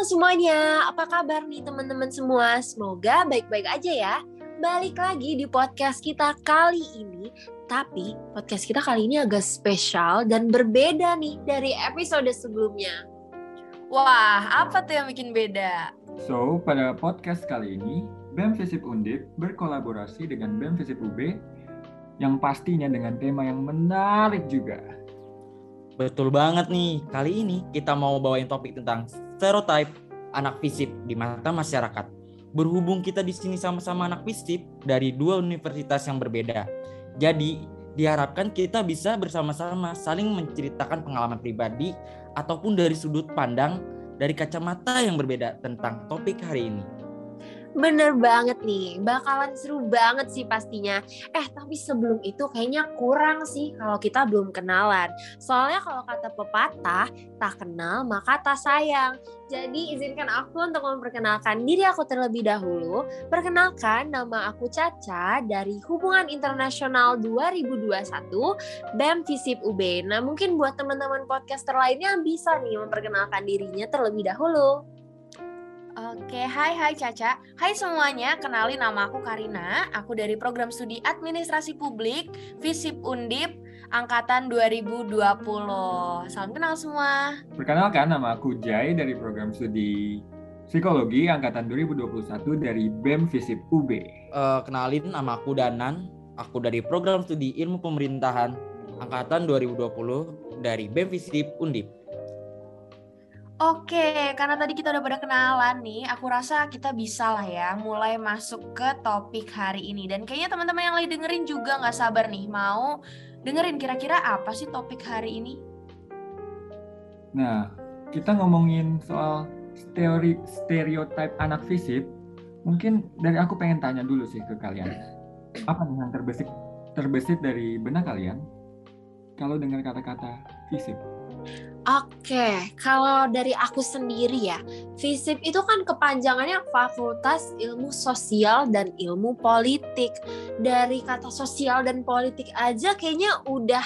Semuanya, apa kabar nih teman-teman semua? Semoga baik-baik aja ya. Balik lagi di podcast kita kali ini, tapi podcast kita kali ini agak spesial dan berbeda nih dari episode sebelumnya. Wah, apa tuh yang bikin beda? So, pada podcast kali ini, BEM Visip Undip berkolaborasi dengan BEM Visip UB yang pastinya dengan tema yang menarik juga. Betul banget nih. Kali ini kita mau bawain topik tentang stereotype anak FISIP di mata masyarakat. Berhubung kita di sini sama-sama anak FISIP dari dua universitas yang berbeda. Jadi, diharapkan kita bisa bersama-sama saling menceritakan pengalaman pribadi ataupun dari sudut pandang dari kacamata yang berbeda tentang topik hari ini. Bener banget nih, bakalan seru banget sih pastinya. Eh, tapi sebelum itu kayaknya kurang sih kalau kita belum kenalan. Soalnya kalau kata pepatah, tak kenal maka tak sayang. Jadi izinkan aku untuk memperkenalkan diri aku terlebih dahulu. Perkenalkan, nama aku Caca dari Hubungan Internasional 2021 BEM Visip UB. Nah, mungkin buat teman-teman podcaster lainnya bisa nih memperkenalkan dirinya terlebih dahulu. Oke, hai hai Caca. Hai semuanya, kenalin nama aku Karina. Aku dari program studi Administrasi Publik Visip Undip angkatan 2020. Salam kenal semua. Perkenalkan, nama aku Jai dari program studi Psikologi angkatan 2021 dari BEM Visip UB. Uh, kenalin nama aku Danan. Aku dari program studi Ilmu Pemerintahan angkatan 2020 dari BEM Visip Undip. Oke, karena tadi kita udah pada kenalan nih, aku rasa kita bisa lah ya mulai masuk ke topik hari ini. Dan kayaknya teman-teman yang lagi dengerin juga nggak sabar nih mau dengerin kira-kira apa sih topik hari ini. Nah, kita ngomongin soal teori stereotip anak fisip. Mungkin dari aku pengen tanya dulu sih ke kalian. Apa nih yang terbesit terbesit dari benak kalian kalau dengar kata-kata fisip? Oke, kalau dari aku sendiri ya, FISIP itu kan kepanjangannya Fakultas Ilmu Sosial dan Ilmu Politik. Dari kata sosial dan politik aja kayaknya udah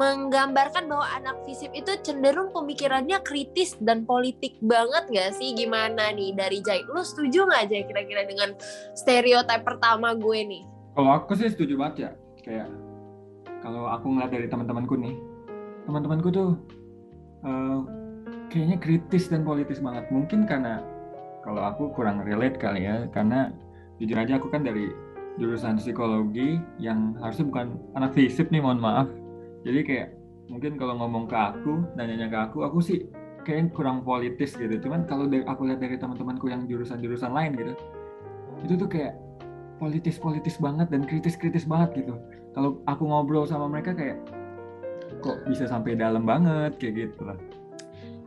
menggambarkan bahwa anak FISIP itu cenderung pemikirannya kritis dan politik banget gak sih? Gimana nih dari Jai? Lu setuju gak aja kira-kira dengan stereotip pertama gue nih? Kalau aku sih setuju banget ya. Kayak kalau aku ngeliat dari teman-temanku nih, teman-temanku tuh uh, kayaknya kritis dan politis banget. Mungkin karena kalau aku kurang relate kali ya, karena jujur aja aku kan dari jurusan psikologi yang harusnya bukan anak fisip nih, mohon maaf. Jadi kayak mungkin kalau ngomong ke aku, nanya ke aku, aku sih kayak kurang politis gitu. Cuman kalau dari, aku lihat dari teman-temanku yang jurusan-jurusan lain gitu, itu tuh kayak politis-politis banget dan kritis-kritis banget gitu. Kalau aku ngobrol sama mereka kayak kok bisa sampai dalam banget kayak gitu lah.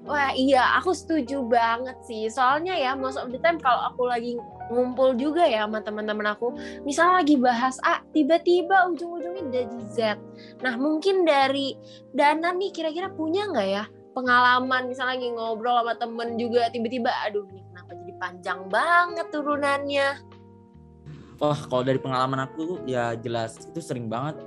Wah iya, aku setuju banget sih. Soalnya ya, most of the time kalau aku lagi ngumpul juga ya sama teman-teman aku, misalnya lagi bahas A, tiba-tiba ujung-ujungnya jadi Z. Nah mungkin dari Dana nih kira-kira punya nggak ya pengalaman misalnya lagi ngobrol sama temen juga tiba-tiba, aduh ini kenapa jadi panjang banget turunannya. Wah kalau dari pengalaman aku ya jelas itu sering banget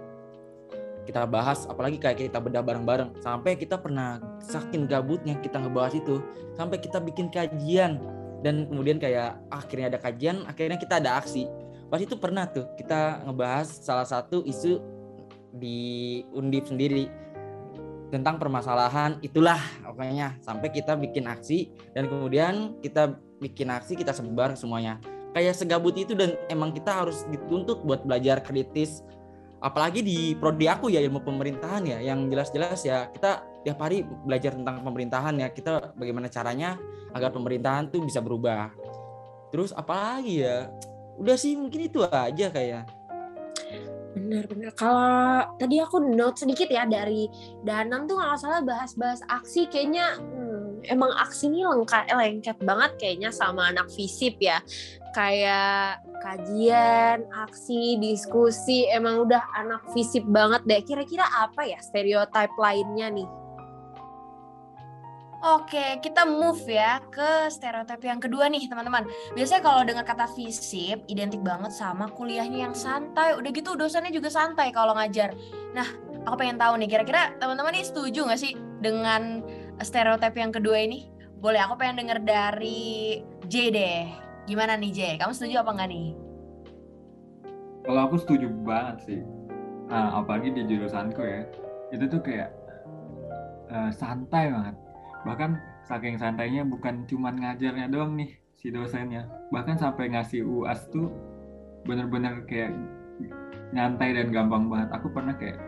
kita bahas apalagi kayak kita bedah bareng-bareng. Sampai kita pernah saking gabutnya kita ngebahas itu. Sampai kita bikin kajian. Dan kemudian kayak akhirnya ada kajian akhirnya kita ada aksi. Pas itu pernah tuh kita ngebahas salah satu isu di undip sendiri. Tentang permasalahan itulah pokoknya. Sampai kita bikin aksi dan kemudian kita bikin aksi kita sebar semuanya. Kayak segabut itu dan emang kita harus dituntut buat belajar kritis apalagi di prodi aku ya ilmu pemerintahan ya yang jelas-jelas ya kita tiap hari belajar tentang pemerintahan ya kita bagaimana caranya agar pemerintahan tuh bisa berubah terus apalagi ya udah sih mungkin itu aja kayak Bener-bener. Kalau tadi aku note sedikit ya dari Danang tuh nggak salah bahas-bahas aksi kayaknya emang aksi ini lengkap lengket banget kayaknya sama anak fisip ya kayak kajian, aksi, diskusi, emang udah anak fisip banget deh. Kira-kira apa ya stereotip lainnya nih? Oke, kita move ya ke stereotip yang kedua nih, teman-teman. Biasanya kalau dengar kata visip, identik banget sama kuliahnya yang santai. Udah gitu dosennya juga santai kalau ngajar. Nah, aku pengen tahu nih, kira-kira teman-teman nih setuju nggak sih dengan stereotip yang kedua ini? boleh aku pengen denger dari J deh. Gimana nih J? Kamu setuju apa enggak nih? Kalau aku setuju banget sih. Nah, apalagi di jurusanku ya. Itu tuh kayak eh, santai banget. Bahkan saking santainya bukan cuman ngajarnya doang nih si dosennya. Bahkan sampai ngasih UAS tuh bener-bener kayak nyantai dan gampang banget. Aku pernah kayak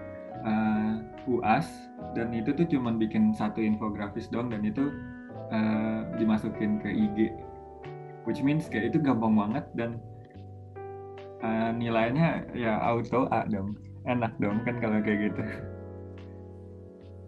eh, UAS dan itu tuh cuman bikin satu infografis doang dan itu eh, dimasukin ke IG. Which means kayak itu gampang banget dan eh, nilainya ya auto A dong. Enak dong kan kalau kayak gitu.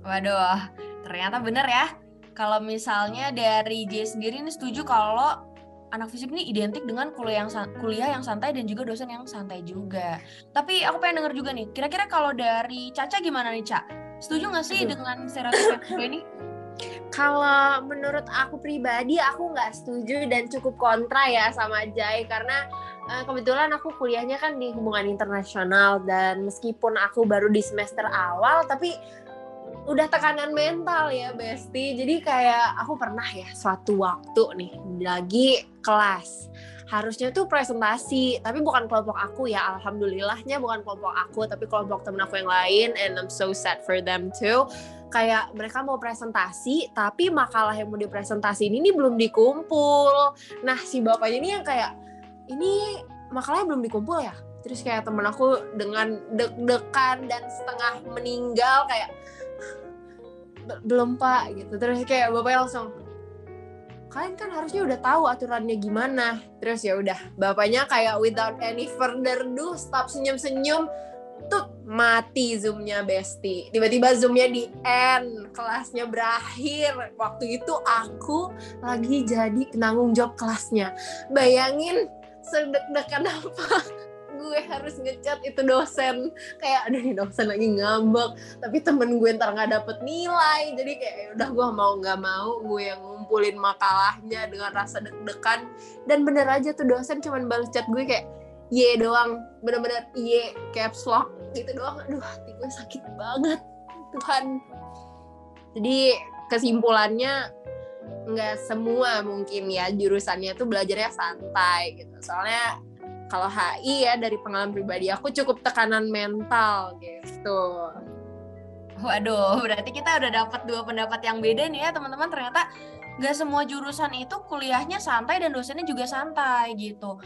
Waduh, ternyata bener ya. Kalau misalnya dari J sendiri ini setuju kalau anak fisip ini identik dengan kuliah yang kuliah yang santai dan juga dosen yang santai juga. Tapi aku pengen denger juga nih, kira-kira kalau dari Caca gimana nih, Ca? Setuju nggak sih Aduh. dengan stereotip ini? Kalau menurut aku pribadi aku nggak setuju dan cukup kontra ya sama Jai karena eh, kebetulan aku kuliahnya kan di hubungan internasional dan meskipun aku baru di semester awal tapi udah tekanan mental ya Besti. Jadi kayak aku pernah ya suatu waktu nih lagi kelas. Harusnya tuh presentasi tapi bukan kelompok aku ya alhamdulillahnya bukan kelompok aku tapi kelompok temen aku yang lain and I'm so sad for them too. Kayak mereka mau presentasi tapi makalah yang mau dipresentasiin ini belum dikumpul. Nah si bapaknya ini yang kayak ini makalahnya belum dikumpul ya? Terus kayak temen aku dengan deg-degan dan setengah meninggal kayak "Be- belum pak gitu. Terus kayak bapaknya langsung kalian kan harusnya udah tahu aturannya gimana. Terus ya udah bapaknya kayak without any further ado stop senyum-senyum tuh mati zoomnya besti. Tiba-tiba zoomnya di end kelasnya berakhir. Waktu itu aku lagi jadi penanggung jawab kelasnya. Bayangin sedek-dekan apa gue harus ngechat itu dosen. Kayak aduh nih dosen lagi ngambek. Tapi temen gue ntar nggak dapet nilai. Jadi kayak "Ya udah gue mau nggak mau gue yang ngumpulin makalahnya dengan rasa deg-degan. Dan bener aja tuh dosen cuman balas chat gue kayak ye doang. Bener-bener ye caps lock gitu doang. Aduh hati gue sakit banget Tuhan. Jadi kesimpulannya nggak semua mungkin ya jurusannya tuh belajarnya santai gitu. Soalnya kalau HI ya dari pengalaman pribadi aku cukup tekanan mental gitu Waduh, berarti kita udah dapat dua pendapat yang beda nih ya teman-teman. Ternyata nggak semua jurusan itu kuliahnya santai dan dosennya juga santai gitu.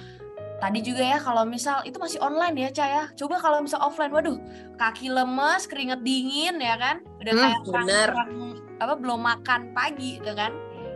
Tadi juga ya kalau misal itu masih online ya Ca ya. Coba kalau misal offline, waduh kaki lemes, keringet dingin ya kan. Udah Hmm, kayak bener. orang- apa belum makan pagi gitu kan.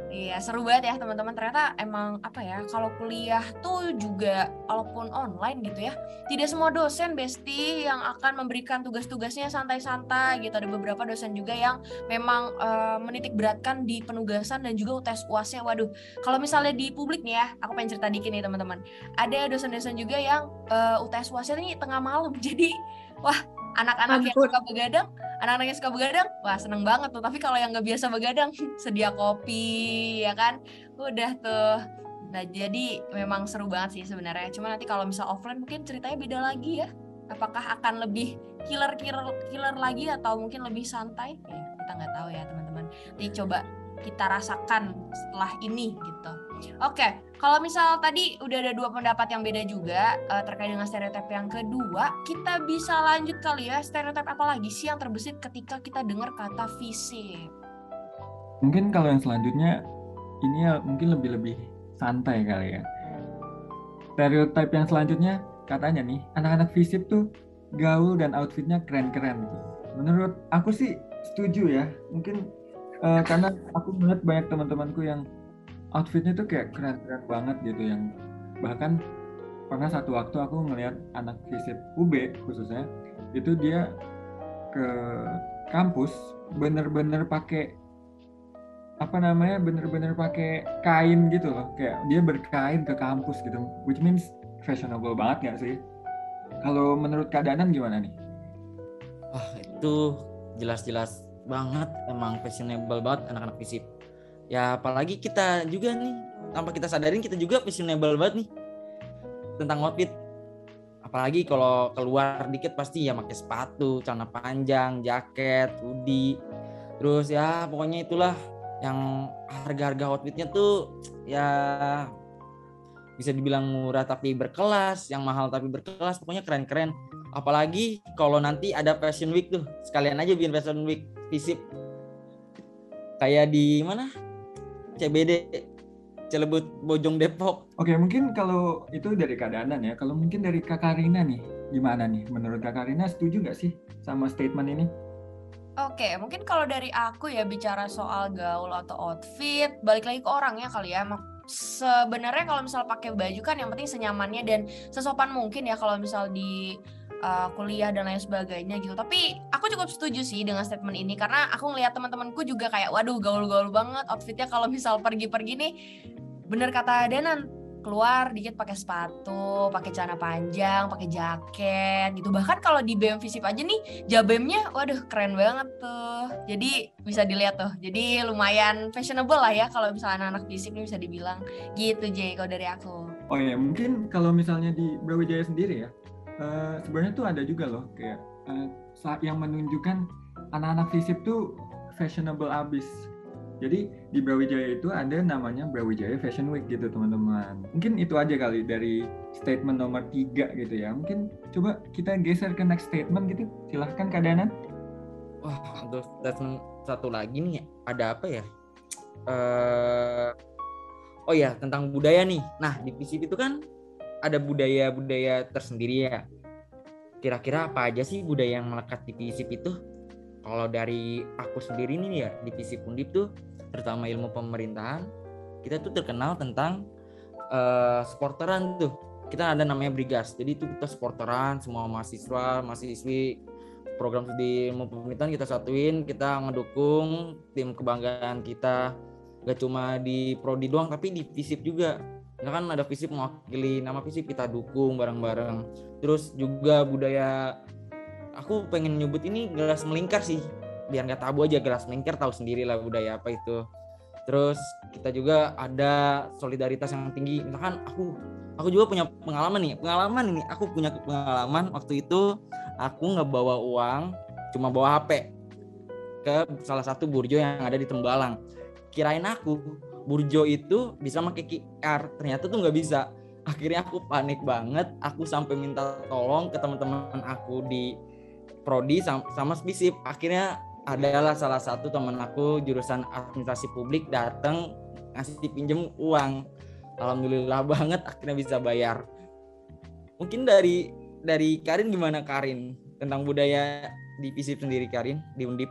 Iya seru banget ya teman-teman. Ternyata emang apa ya kalau kuliah tuh juga walaupun online gitu ya tidak semua dosen besti yang akan memberikan tugas-tugasnya santai-santai gitu. Ada beberapa dosen juga yang memang eh, menitik beratkan di penugasan dan juga UTS UASnya. Waduh kalau misalnya di publik nih ya aku pengen cerita dikit nih teman-teman. Ada dosen-dosen juga yang eh, UTS UASnya ini tengah malam. Jadi wah anak-anak yang suka begadang anak-anak yang suka begadang wah seneng banget tuh tapi kalau yang nggak biasa begadang sedia kopi ya kan udah tuh Nah, jadi memang seru banget sih sebenarnya. Cuma nanti kalau misal offline mungkin ceritanya beda lagi ya. Apakah akan lebih killer killer killer lagi atau mungkin lebih santai? Ya, kita nggak tahu ya teman-teman. Jadi coba kita rasakan setelah ini gitu. Oke, kalau misal tadi udah ada dua pendapat yang beda juga eh, terkait dengan stereotip yang kedua, kita bisa lanjut kali ya. Stereotip apa lagi sih yang terbesit ketika kita dengar kata fisip? Mungkin kalau yang selanjutnya ini ya mungkin lebih-lebih santai kali ya. Stereotype yang selanjutnya katanya nih anak-anak FISIP tuh gaul dan outfitnya keren-keren. Menurut aku sih setuju ya. Mungkin eh, karena aku melihat banyak teman-temanku yang outfitnya tuh kayak keren-keren banget gitu yang bahkan pernah satu waktu aku ngelihat anak FISIP UB khususnya itu dia ke kampus bener-bener pakai apa namanya bener-bener pakai kain gitu loh. Kayak dia berkain ke kampus gitu which means fashionable banget gak sih? Kalau menurut Kak Danan gimana nih? Wah itu jelas-jelas banget emang fashionable banget anak-anak fisip. Ya apalagi kita juga nih tanpa kita sadarin kita juga fashionable banget nih tentang outfit. Apalagi kalau keluar dikit pasti ya pakai sepatu, celana panjang, jaket, hoodie. Terus ya pokoknya itulah yang harga-harga outfitnya tuh ya bisa dibilang murah tapi berkelas, yang mahal tapi berkelas, pokoknya keren-keren. Apalagi kalau nanti ada Fashion Week tuh, sekalian aja bikin Fashion Week visip. Kayak di mana? CBD, Celebut Bojong Depok. Oke, mungkin kalau itu dari keadaan ya. Kalau mungkin dari Kak Karina nih, gimana nih? Menurut Kak Karina setuju nggak sih sama statement ini? Oke, mungkin kalau dari aku ya bicara soal gaul atau outfit, balik lagi ke orangnya kali ya. Sebenarnya kalau misal pakai baju kan yang penting senyamannya dan sesopan mungkin ya kalau misal di uh, kuliah dan lain sebagainya gitu. Tapi aku cukup setuju sih dengan statement ini karena aku ngelihat teman-temanku juga kayak waduh gaul-gaul banget outfitnya kalau misal pergi-pergi nih bener kata Danan keluar dikit pakai sepatu, pakai celana panjang, pakai jaket gitu. Bahkan kalau di BM Visip aja nih jabemnya waduh keren banget tuh. Jadi bisa dilihat tuh. Jadi lumayan fashionable lah ya kalau misalnya anak-anak Visip nih bisa dibilang gitu Jay kalau dari aku. Oh ya, mungkin kalau misalnya di Brawijaya sendiri ya, eh, sebenarnya tuh ada juga loh kayak saat yang menunjukkan anak-anak FISIP tuh fashionable abis. Jadi di Brawijaya itu ada namanya Brawijaya Fashion Week gitu teman-teman. Mungkin itu aja kali dari statement nomor tiga gitu ya. Mungkin coba kita geser ke next statement gitu. Silahkan Kak Danan. Wah, untuk statement satu lagi nih, ada apa ya? eh oh ya, tentang budaya nih. Nah, di PCP itu kan ada budaya-budaya tersendiri ya. Kira-kira apa aja sih budaya yang melekat di PCP itu? Kalau dari aku sendiri nih ya, di PCP Undip tuh, terutama ilmu pemerintahan, kita tuh terkenal tentang eh sporteran tuh. Kita ada namanya Brigas. Jadi itu kita sporteran, semua mahasiswa, mahasiswi program studi ilmu pemerintahan kita satuin kita ngedukung tim kebanggaan kita gak cuma di prodi doang tapi di visip juga nah kan ada visip mewakili nama visip kita dukung bareng-bareng. Terus juga budaya aku pengen nyebut ini gelas melingkar sih. Biar nggak tabu aja gelas melingkar tahu sendiri lah budaya apa itu. Terus kita juga ada solidaritas yang tinggi. Misalkan aku aku juga punya pengalaman nih. Pengalaman ini aku punya pengalaman waktu itu aku nggak bawa uang cuma bawa HP ke salah satu burjo yang ada di Tembalang. Kirain aku burjo itu bisa pakai QR ternyata tuh nggak bisa. Akhirnya aku panik banget. Aku sampai minta tolong ke teman-teman aku di prodi sama, sama Spisip. Akhirnya adalah salah satu teman aku jurusan administrasi publik datang ngasih pinjem uang. Alhamdulillah banget akhirnya bisa bayar. Mungkin dari dari Karin gimana Karin? Tentang budaya di FISIP sendiri Karin di Undip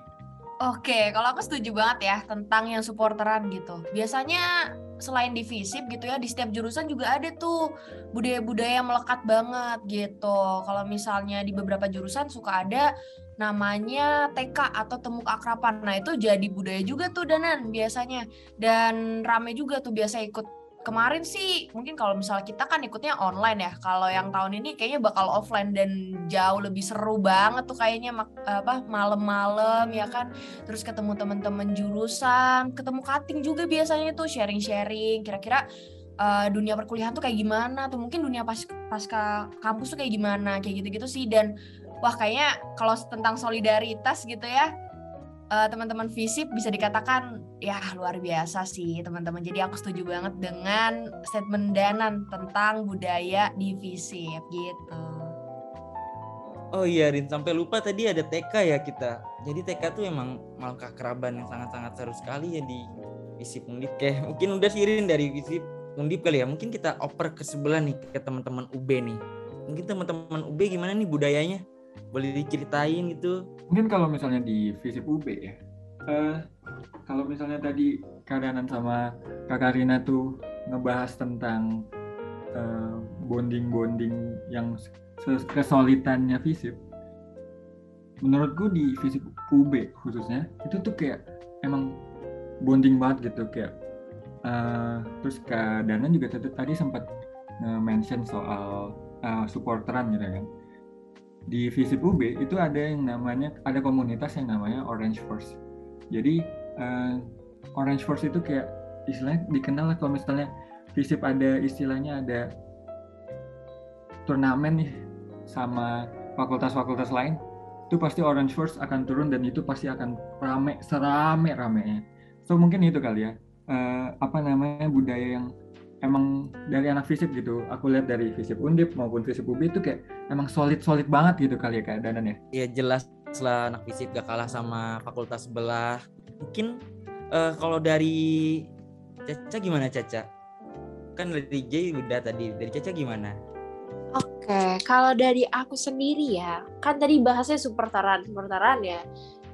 Oke, kalau aku setuju banget ya tentang yang supporteran gitu. Biasanya selain di gitu ya, di setiap jurusan juga ada tuh budaya-budaya yang melekat banget gitu. Kalau misalnya di beberapa jurusan suka ada namanya TK atau temu keakraban. Nah, itu jadi budaya juga tuh Danan biasanya. Dan rame juga tuh biasa ikut kemarin sih mungkin kalau misalnya kita kan ikutnya online ya. Kalau yang tahun ini kayaknya bakal offline dan jauh lebih seru banget tuh kayaknya apa malam-malam ya kan? Terus ketemu teman-teman jurusan ketemu cutting juga biasanya tuh sharing-sharing. Kira-kira uh, dunia perkuliahan tuh kayak gimana? Tuh mungkin dunia pas pasca kampus tuh kayak gimana? Kayak gitu-gitu sih. Dan wah kayaknya kalau tentang solidaritas gitu ya uh, teman-teman visip bisa dikatakan ya luar biasa sih teman-teman. Jadi aku setuju banget dengan statement Danan tentang budaya di visip gitu. Oh iya Rin, sampai lupa tadi ada TK ya kita. Jadi TK tuh emang malangkah keraban yang sangat-sangat seru sekali ya di visip Undip. Kayak mungkin udah sih Rin dari visip Undip kali ya. Mungkin kita oper ke sebelah nih ke teman-teman UB nih. Mungkin teman-teman UB gimana nih budayanya? Boleh diceritain gitu? Mungkin kalau misalnya di visip UB ya uh, kalau misalnya tadi Kadanan sama Kak Karina tuh ngebahas tentang uh, bonding-bonding yang kesolidannya visip menurutku di visip UB khususnya itu tuh kayak emang bonding banget gitu kayak uh, terus Kak Danan juga tadi sempat mention soal uh, supporteran gitu kan di Visip UB itu ada yang namanya ada komunitas yang namanya Orange Force. Jadi uh, Orange Force itu kayak istilahnya dikenal lah kalau misalnya Visip ada istilahnya ada turnamen nih sama fakultas-fakultas lain itu pasti Orange Force akan turun dan itu pasti akan rame serame ramenya so mungkin itu kali ya Eh, apa namanya budaya yang emang dari anak fisip gitu aku lihat dari fisip undip maupun fisip ubi itu kayak emang solid solid banget gitu kali ya kayak danan ya. Ya jelas lah anak fisip gak kalah sama fakultas sebelah. Mungkin eh, kalau dari Caca gimana Caca? Kan dari J udah tadi dari Caca gimana? Oke, kalau dari aku sendiri ya, kan tadi bahasnya supertaran, supertaran ya.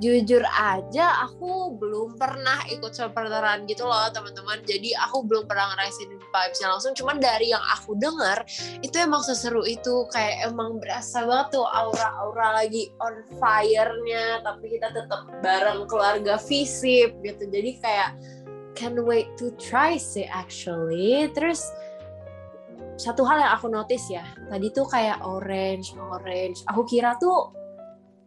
Jujur aja aku belum pernah ikut supertaran gitu loh teman-teman. Jadi aku belum pernah ngerasain vibesnya langsung. Cuman dari yang aku dengar itu emang seseru itu. Kayak emang berasa banget tuh aura-aura lagi on fire-nya. Tapi kita tetap bareng keluarga visip gitu. Jadi kayak can't wait to try sih actually. Terus satu hal yang aku notice ya tadi tuh kayak orange orange aku kira tuh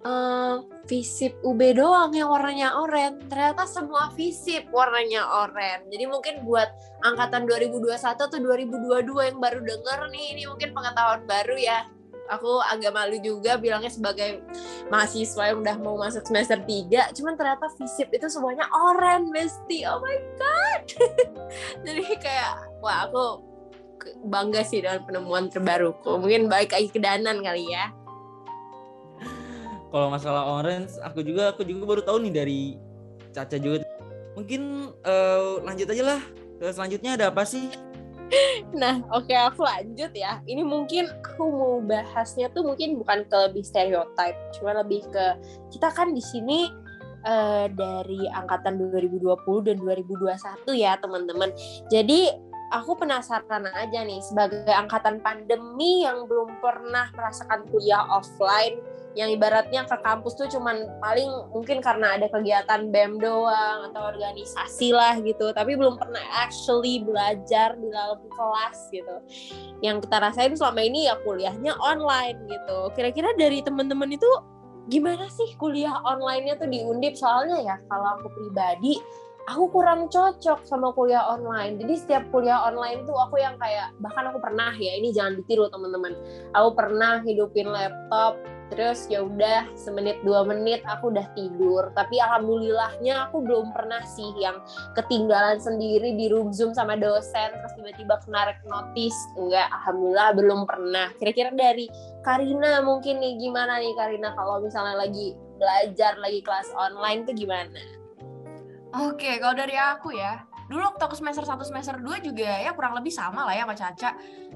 eh visip UB doang yang warnanya oranye. Ternyata semua visip warnanya oranye. Jadi mungkin buat angkatan 2021 atau 2022 yang baru denger nih ini mungkin pengetahuan baru ya. Aku agak malu juga bilangnya sebagai mahasiswa yang udah mau masuk semester 3 cuman ternyata visip itu semuanya oranye besti oh my god. Jadi kayak wah aku bangga sih dengan penemuan terbaruku. Mungkin baik lagi ke Danan kali ya. Kalau masalah orange aku juga aku juga baru tahu nih dari Caca juga mungkin eh, lanjut aja lah selanjutnya ada apa sih Nah, oke aku lanjut ya. Ini mungkin aku mau bahasnya tuh mungkin bukan ke lebih stereotype, cuma lebih ke kita kan di sini eh, dari angkatan 2020 dan 2021 ya, teman-teman. Jadi aku penasaran aja nih sebagai angkatan pandemi yang belum pernah merasakan kuliah offline yang ibaratnya ke kampus tuh cuman paling mungkin karena ada kegiatan BEM doang atau organisasi lah gitu tapi belum pernah actually belajar di dalam kelas gitu yang kita rasain selama ini ya kuliahnya online gitu kira-kira dari teman-teman itu gimana sih kuliah online-nya tuh di Undip soalnya ya kalau aku pribadi aku kurang cocok sama kuliah online. Jadi setiap kuliah online tuh aku yang kayak bahkan aku pernah ya ini jangan ditiru teman-teman. Aku pernah hidupin laptop terus ya udah semenit dua menit aku udah tidur. Tapi alhamdulillahnya aku belum pernah sih yang ketinggalan sendiri di room zoom sama dosen terus tiba-tiba kena rek notice. Enggak, alhamdulillah belum pernah. Kira-kira dari Karina mungkin nih gimana nih Karina kalau misalnya lagi belajar lagi kelas online tuh gimana? Oke, kalau dari aku ya, dulu waktu aku semester 1 semester 2 juga ya kurang lebih sama lah ya sama Caca.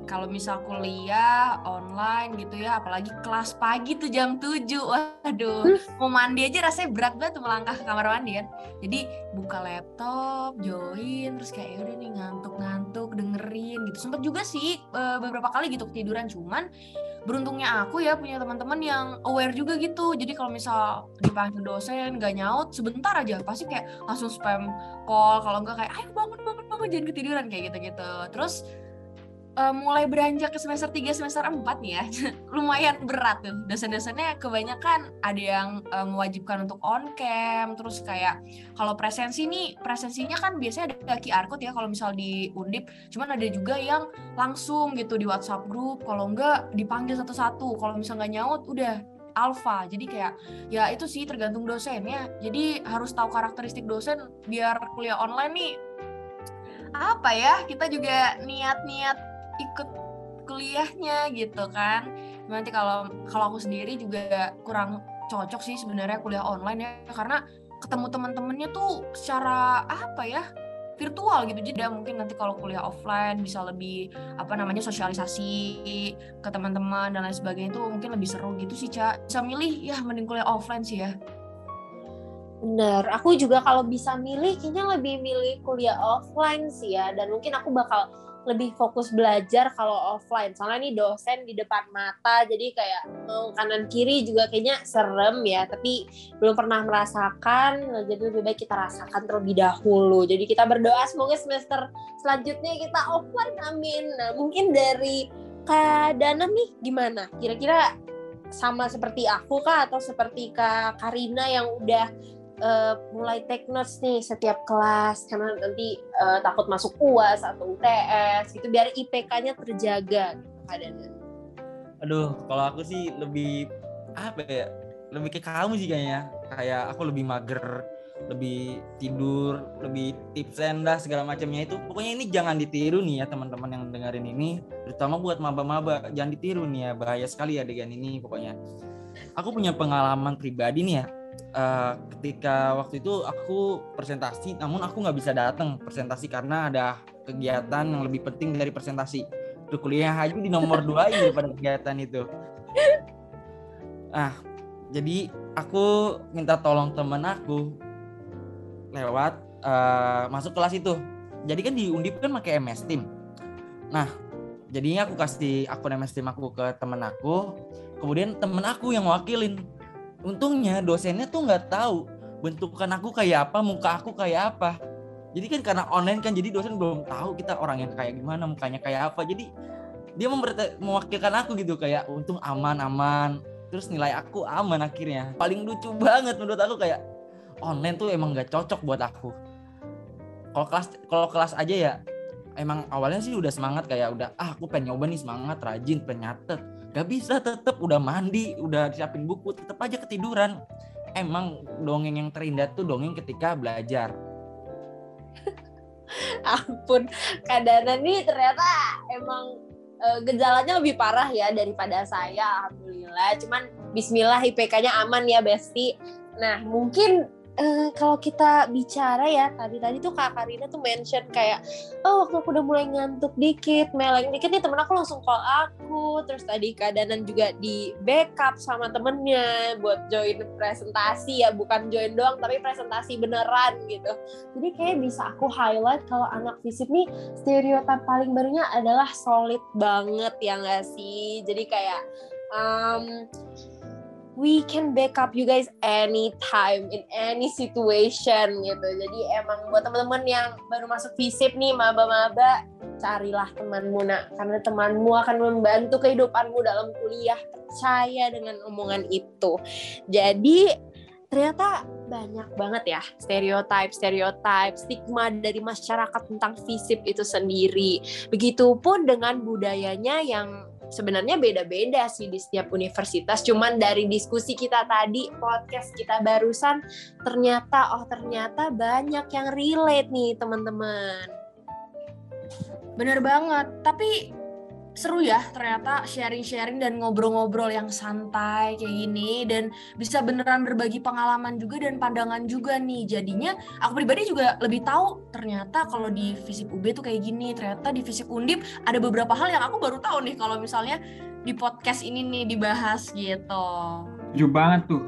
Kalau misal kuliah online gitu ya, apalagi kelas pagi tuh jam 7. Waduh, mau mandi aja rasanya berat banget tuh melangkah ke kamar mandi kan. Jadi buka laptop, join, terus kayak "Ya udah nih ngantuk-ngantuk dengerin gitu. Sempet juga sih eh, beberapa kali gitu ketiduran cuman beruntungnya aku ya punya teman-teman yang aware juga gitu. Jadi kalau misal dipanggil dosen nggak nyaut sebentar aja pasti kayak langsung spam call. Kalau nggak kayak ayo bangun bangun bangun jangan ketiduran kayak gitu gitu terus eh, mulai beranjak ke semester 3 semester 4 nih ya. Lumayan berat tuh. Dosen-dosennya kebanyakan ada yang eh, mewajibkan untuk on cam terus kayak kalau presensi nih presensinya kan biasanya ada QR code ya kalau misal di Undip. Cuman ada juga yang langsung gitu di WhatsApp grup kalau enggak dipanggil satu-satu. Kalau misal nggak nyaut udah alpha. Jadi kayak ya itu sih tergantung dosennya. Jadi harus tahu karakteristik dosen biar kuliah online nih apa ya kita juga niat-niat ikut kuliahnya gitu kan. Nanti kalau kalau aku sendiri juga kurang cocok sih sebenarnya kuliah online ya. Karena ketemu teman-temannya tuh secara apa ya virtual gitu. Jadi mungkin nanti kalau kuliah offline bisa lebih apa namanya sosialisasi ke teman-teman dan lain sebagainya itu mungkin lebih seru gitu sih Cak bisa milih ya mending kuliah offline sih ya. Bener, aku juga kalau bisa milih kayaknya lebih milih kuliah offline sih ya. Dan mungkin aku bakal lebih fokus belajar kalau offline. Soalnya nih dosen di depan mata jadi kayak mau kanan kiri juga kayaknya serem ya tapi belum pernah merasakan. Jadi lebih baik kita rasakan terlebih dahulu. Jadi kita berdoa semoga semester selanjutnya kita offline amin. Nah mungkin dari Kak Dana nih gimana? Kira-kira sama seperti aku kah atau seperti Kak Karina yang udah uh, mulai take notes nih setiap kelas karena nanti uh, takut masuk UAS atau UTS gitu biar IPK-nya terjaga gitu keadaannya. aduh kalau aku sih lebih apa ya lebih ke kamu sih kayaknya kayak aku lebih mager lebih tidur, lebih tipsen dah segala macamnya itu. Pokoknya ini jangan ditiru nih ya teman-teman yang dengerin ini, terutama buat maba-maba jangan ditiru nih ya bahaya sekali adegan ini pokoknya. Aku punya pengalaman pribadi nih ya. Uh, ketika waktu itu aku presentasi, namun aku nggak bisa datang presentasi karena ada kegiatan yang lebih penting dari presentasi. Tuh kuliah aja di nomor dua daripada kegiatan itu. Ah, jadi aku minta tolong temen aku lewat uh, masuk kelas itu. Jadi kan di Undip kan pakai MS Team. Nah, jadinya aku kasih akun MS Team aku ke temen aku. Kemudian temen aku yang wakilin. Untungnya dosennya tuh nggak tahu bentukan aku kayak apa, muka aku kayak apa. Jadi kan karena online kan jadi dosen belum tahu kita orang yang kayak gimana, mukanya kayak apa. Jadi dia mewakilkan aku gitu kayak untung aman aman terus nilai aku aman akhirnya paling lucu banget menurut aku kayak online tuh emang gak cocok buat aku kalau kelas kalau kelas aja ya emang awalnya sih udah semangat kayak udah ah aku pengen nyoba nih semangat rajin pengen gak bisa tetep udah mandi udah siapin buku tetep aja ketiduran. Emang dongeng yang terindah tuh dongeng ketika belajar. Ampun kadana nih ternyata emang uh, gejalanya lebih parah ya daripada saya alhamdulillah. Cuman Bismillah IPK-nya aman ya Besti. Nah mungkin uh, kalau kita bicara ya tadi tadi tuh Kak Karina tuh mention kayak oh waktu aku udah mulai ngantuk dikit, meleng dikit nih temen aku langsung call aku, terus tadi keadaan juga di backup sama temennya buat join presentasi ya, bukan join doang tapi presentasi beneran gitu. Jadi kayak bisa aku highlight kalau anak fisip nih stereotip paling barunya adalah solid banget ya nggak sih? Jadi kayak um, we can backup you guys anytime in any situation gitu. Jadi emang buat teman-teman yang baru masuk FISIP nih maba-maba carilah temanmu nak karena temanmu akan membantu kehidupanmu dalam kuliah percaya dengan omongan itu. Jadi ternyata banyak banget ya stereotip stereotip stigma dari masyarakat tentang FISIP itu sendiri. Begitupun dengan budayanya yang sebenarnya beda-beda sih di setiap universitas. Cuman dari diskusi kita tadi, podcast kita barusan, ternyata oh ternyata banyak yang relate nih teman-teman. Bener banget. Tapi seru ya ternyata sharing-sharing dan ngobrol-ngobrol yang santai kayak gini dan bisa beneran berbagi pengalaman juga dan pandangan juga nih. Jadinya aku pribadi juga lebih tahu ternyata kalau di fisip UB tuh kayak gini ternyata di fisip undip ada beberapa hal yang aku baru tahu nih kalau misalnya di podcast ini nih dibahas gitu. Setuju banget tuh.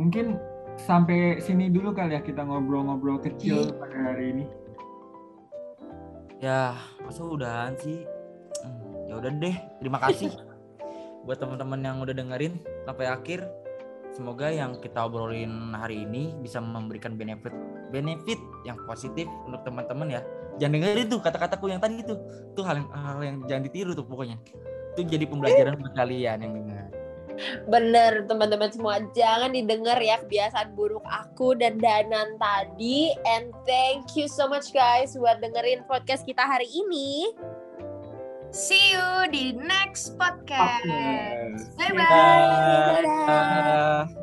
Mungkin sampai sini dulu kali ya kita ngobrol-ngobrol kecil iya. pada hari ini. Ya masa udahan sih ya udah deh terima kasih. Buat teman-teman yang udah dengerin sampai akhir semoga yang kita obrolin hari ini bisa memberikan benefit benefit yang positif untuk teman-teman ya. Jangan dengerin tuh kata-kataku yang tadi itu tuh hal yang hal yang jangan ditiru tuh pokoknya. Itu jadi pembelajaran buat kalian yang dengar. Bener teman-teman semua. Jangan didengar ya kebiasaan buruk aku dan Danan tadi. And thank you so much guys Buat dengerin podcast kita hari ini See you di next podcast. Okay. Bye-bye. Dadah.